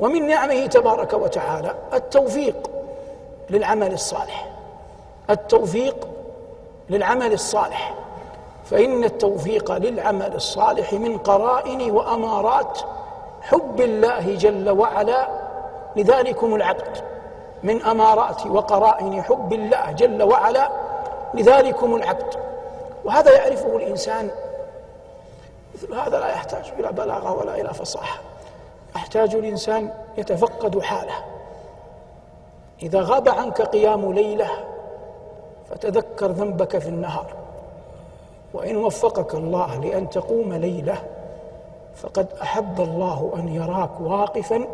ومن نعمه تبارك وتعالى التوفيق للعمل الصالح. التوفيق للعمل الصالح. فإن التوفيق للعمل الصالح من قرائن وأمارات حب الله جل وعلا. لذلكم العبد من أمارات وقرائن حب الله جل وعلا. لذلكم العبد. وهذا يعرفه الإنسان. مثل هذا لا يحتاج إلى بلاغة ولا إلى فصاحة. يحتاج الإنسان يتفقد حاله. إذا غاب عنك قيام ليلة فتذكر ذنبك في النهار. وإن وفقك الله لأن تقوم ليلة فقد أحب الله أن يراك واقفا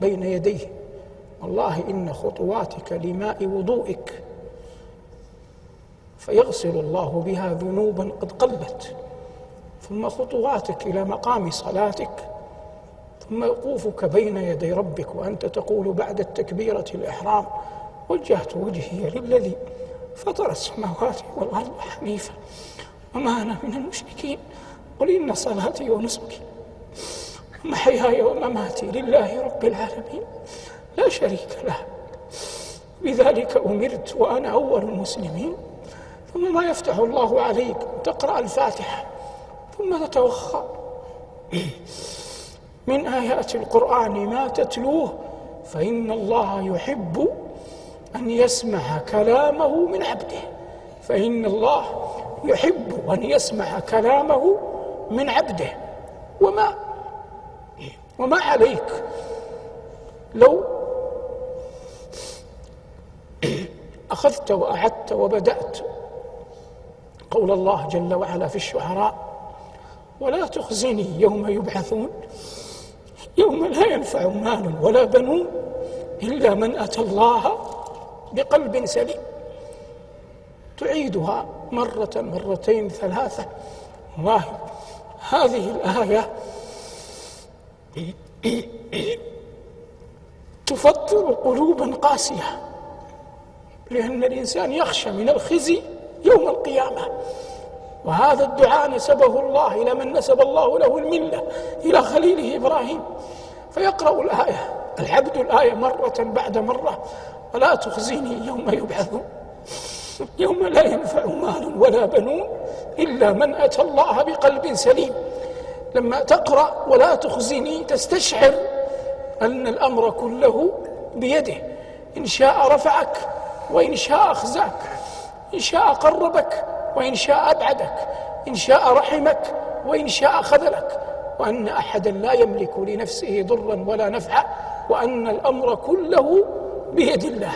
بين يديه. والله إن خطواتك لماء وضوئك فيغسل الله بها ذنوبا قد قلبت. ثم خطواتك إلى مقام صلاتك ثم وقوفك بين يدي ربك وأنت تقول بعد التكبيرة الإحرام وجهت وجهي للذي فطر السماوات والأرض حنيفا. وما أنا من المشركين. قل إن صلاتي ونسكي. ومحياي ومماتي لله رب العالمين. لا شريك له. بذلك أمرت وأنا أول المسلمين. ثم ما يفتح الله عليك تقرأ الفاتحة. ثم تتوخى. من آيات القرآن ما تتلوه فإن الله يحب أن يسمع كلامه من عبده. فإن الله يحب أن يسمع كلامه من عبده. وما وما عليك لو أخذت وأعدت وبدأت قول الله جل وعلا في الشعراء ولا تخزني يوم يبعثون. يوم لا ينفع مال ولا بنون إلا من أتى الله بقلب سليم. تعيدها مرة مرتين ثلاثة. والله هذه الآية تفطر قلوبا قاسية لأن الإنسان يخشى من الخزي يوم القيامة. وهذا الدعاء نسبه الله إلى من نسب الله له الملة إلى خليله إبراهيم. فيقرأ الآية العبد الآية مرة بعد مرة ولا تخزيني يوم يبعثون؟ يوم لا ينفع مال ولا بنون إلا من أتى الله بقلب سليم. لما تقرأ ولا تخزني تستشعر أن الأمر كله بيده. إن شاء رفعك وإن شاء أخزاك إن شاء قربك وإن شاء أبعدك إن شاء رحمك وإن شاء خذلك. وأن أحدا لا يملك لنفسه ضرا ولا نفعا وأن الأمر كله بيد الله.